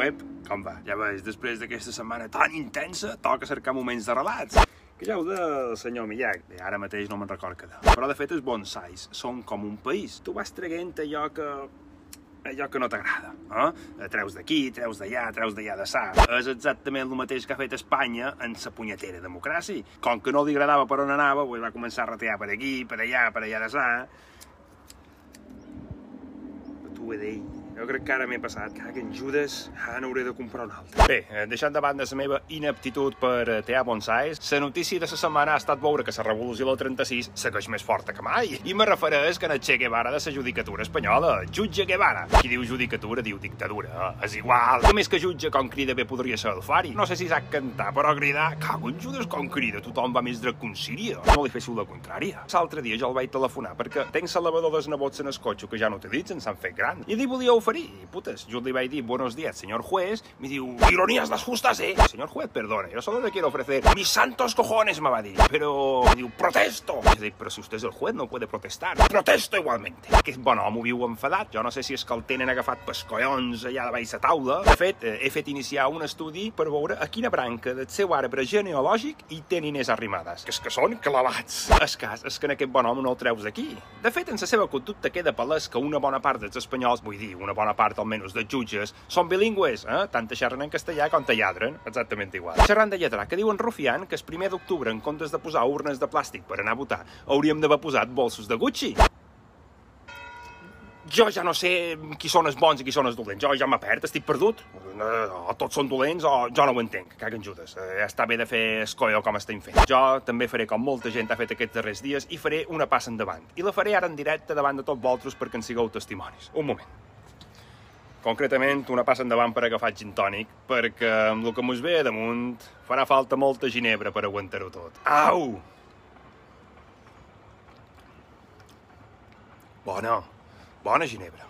web, com va? Ja veus, després d'aquesta setmana tan intensa, toca cercar moments de relats. Que ja ho del senyor Millac, bé, ara mateix no me'n record que Però de fet els bonsais són com un país. Tu vas traguent allò que allò que no t'agrada. Eh? Treus d'aquí, treus d'allà, treus d'allà de sa. És exactament el mateix que ha fet Espanya en sa punyetera democràcia. Com que no li agradava per on anava, pues va començar a ratear per aquí, per allà, per allà de sa. Tu ho he dit. Jo crec que ara m'he passat. Caga en Judes, ara n'hauré de comprar un altre. Bé, eh, deixant de banda la meva inaptitud per eh, tear bonsais, la notícia de la setmana ha estat veure que la revolució del 36 segueix més forta que mai. I me refereix que en el Che Guevara de la judicatura espanyola. Jutge Guevara. Qui diu judicatura diu dictadura. És igual. A més que jutge com crida bé podria ser el Fari. No sé si sap cantar, però cridar, cago en Judes com crida, tothom va més que un síria. No li féssiu la contrària. L'altre dia jo el vaig telefonar perquè tenc l'elevador dels nebots en el cotxe que ja no utilitzen, s'han fet gran. I li volia oferir oferir. Putes, le iba a decir buenos días, señor juez. Me dijo, ironías las justas, ¿eh? Señor juez, perdone, yo solo le quiero ofrecer mis santos cojones, me va a decir. Pero, me diu, protesto. És dir, però si usted és el juez, no puede protestar. Protesto igualmente. Que, bueno, m'ho viu enfadat. Jo no sé si és que el tenen agafat pels collons allà de baix la taula. De fet, eh, he fet iniciar un estudi per veure a quina branca del seu arbre genealògic hi tenen és arrimades. Que és que són clavats. El cas és que en aquest bon home no el treus d'aquí. De fet, en la seva conducta queda palès que una bona part dels espanyols, vull dir, una bona part almenys dels jutges, són bilingües, eh? tant xerren en castellà com te lladren, exactament igual. Xerrant de lletrar, que diuen Rufián que el primer d'octubre, en comptes de posar urnes de plàstic per anar a votar, hauríem d'haver posat bolsos de Gucci. Jo ja no sé qui són els bons i qui són els dolents. Jo ja m'ha perd, estic perdut. O tots són dolents o jo no ho entenc. Caguen Judes. Ja està bé de fer escolló com estem fent. Jo també faré com molta gent ha fet aquests darrers dies i faré una passa endavant. I la faré ara en directe davant de tots vosaltres perquè en sigueu testimonis. Un moment concretament una passa endavant per agafar gin tònic, perquè amb el que mos ve damunt farà falta molta ginebra per aguantar-ho tot. Au! Bona, bona ginebra.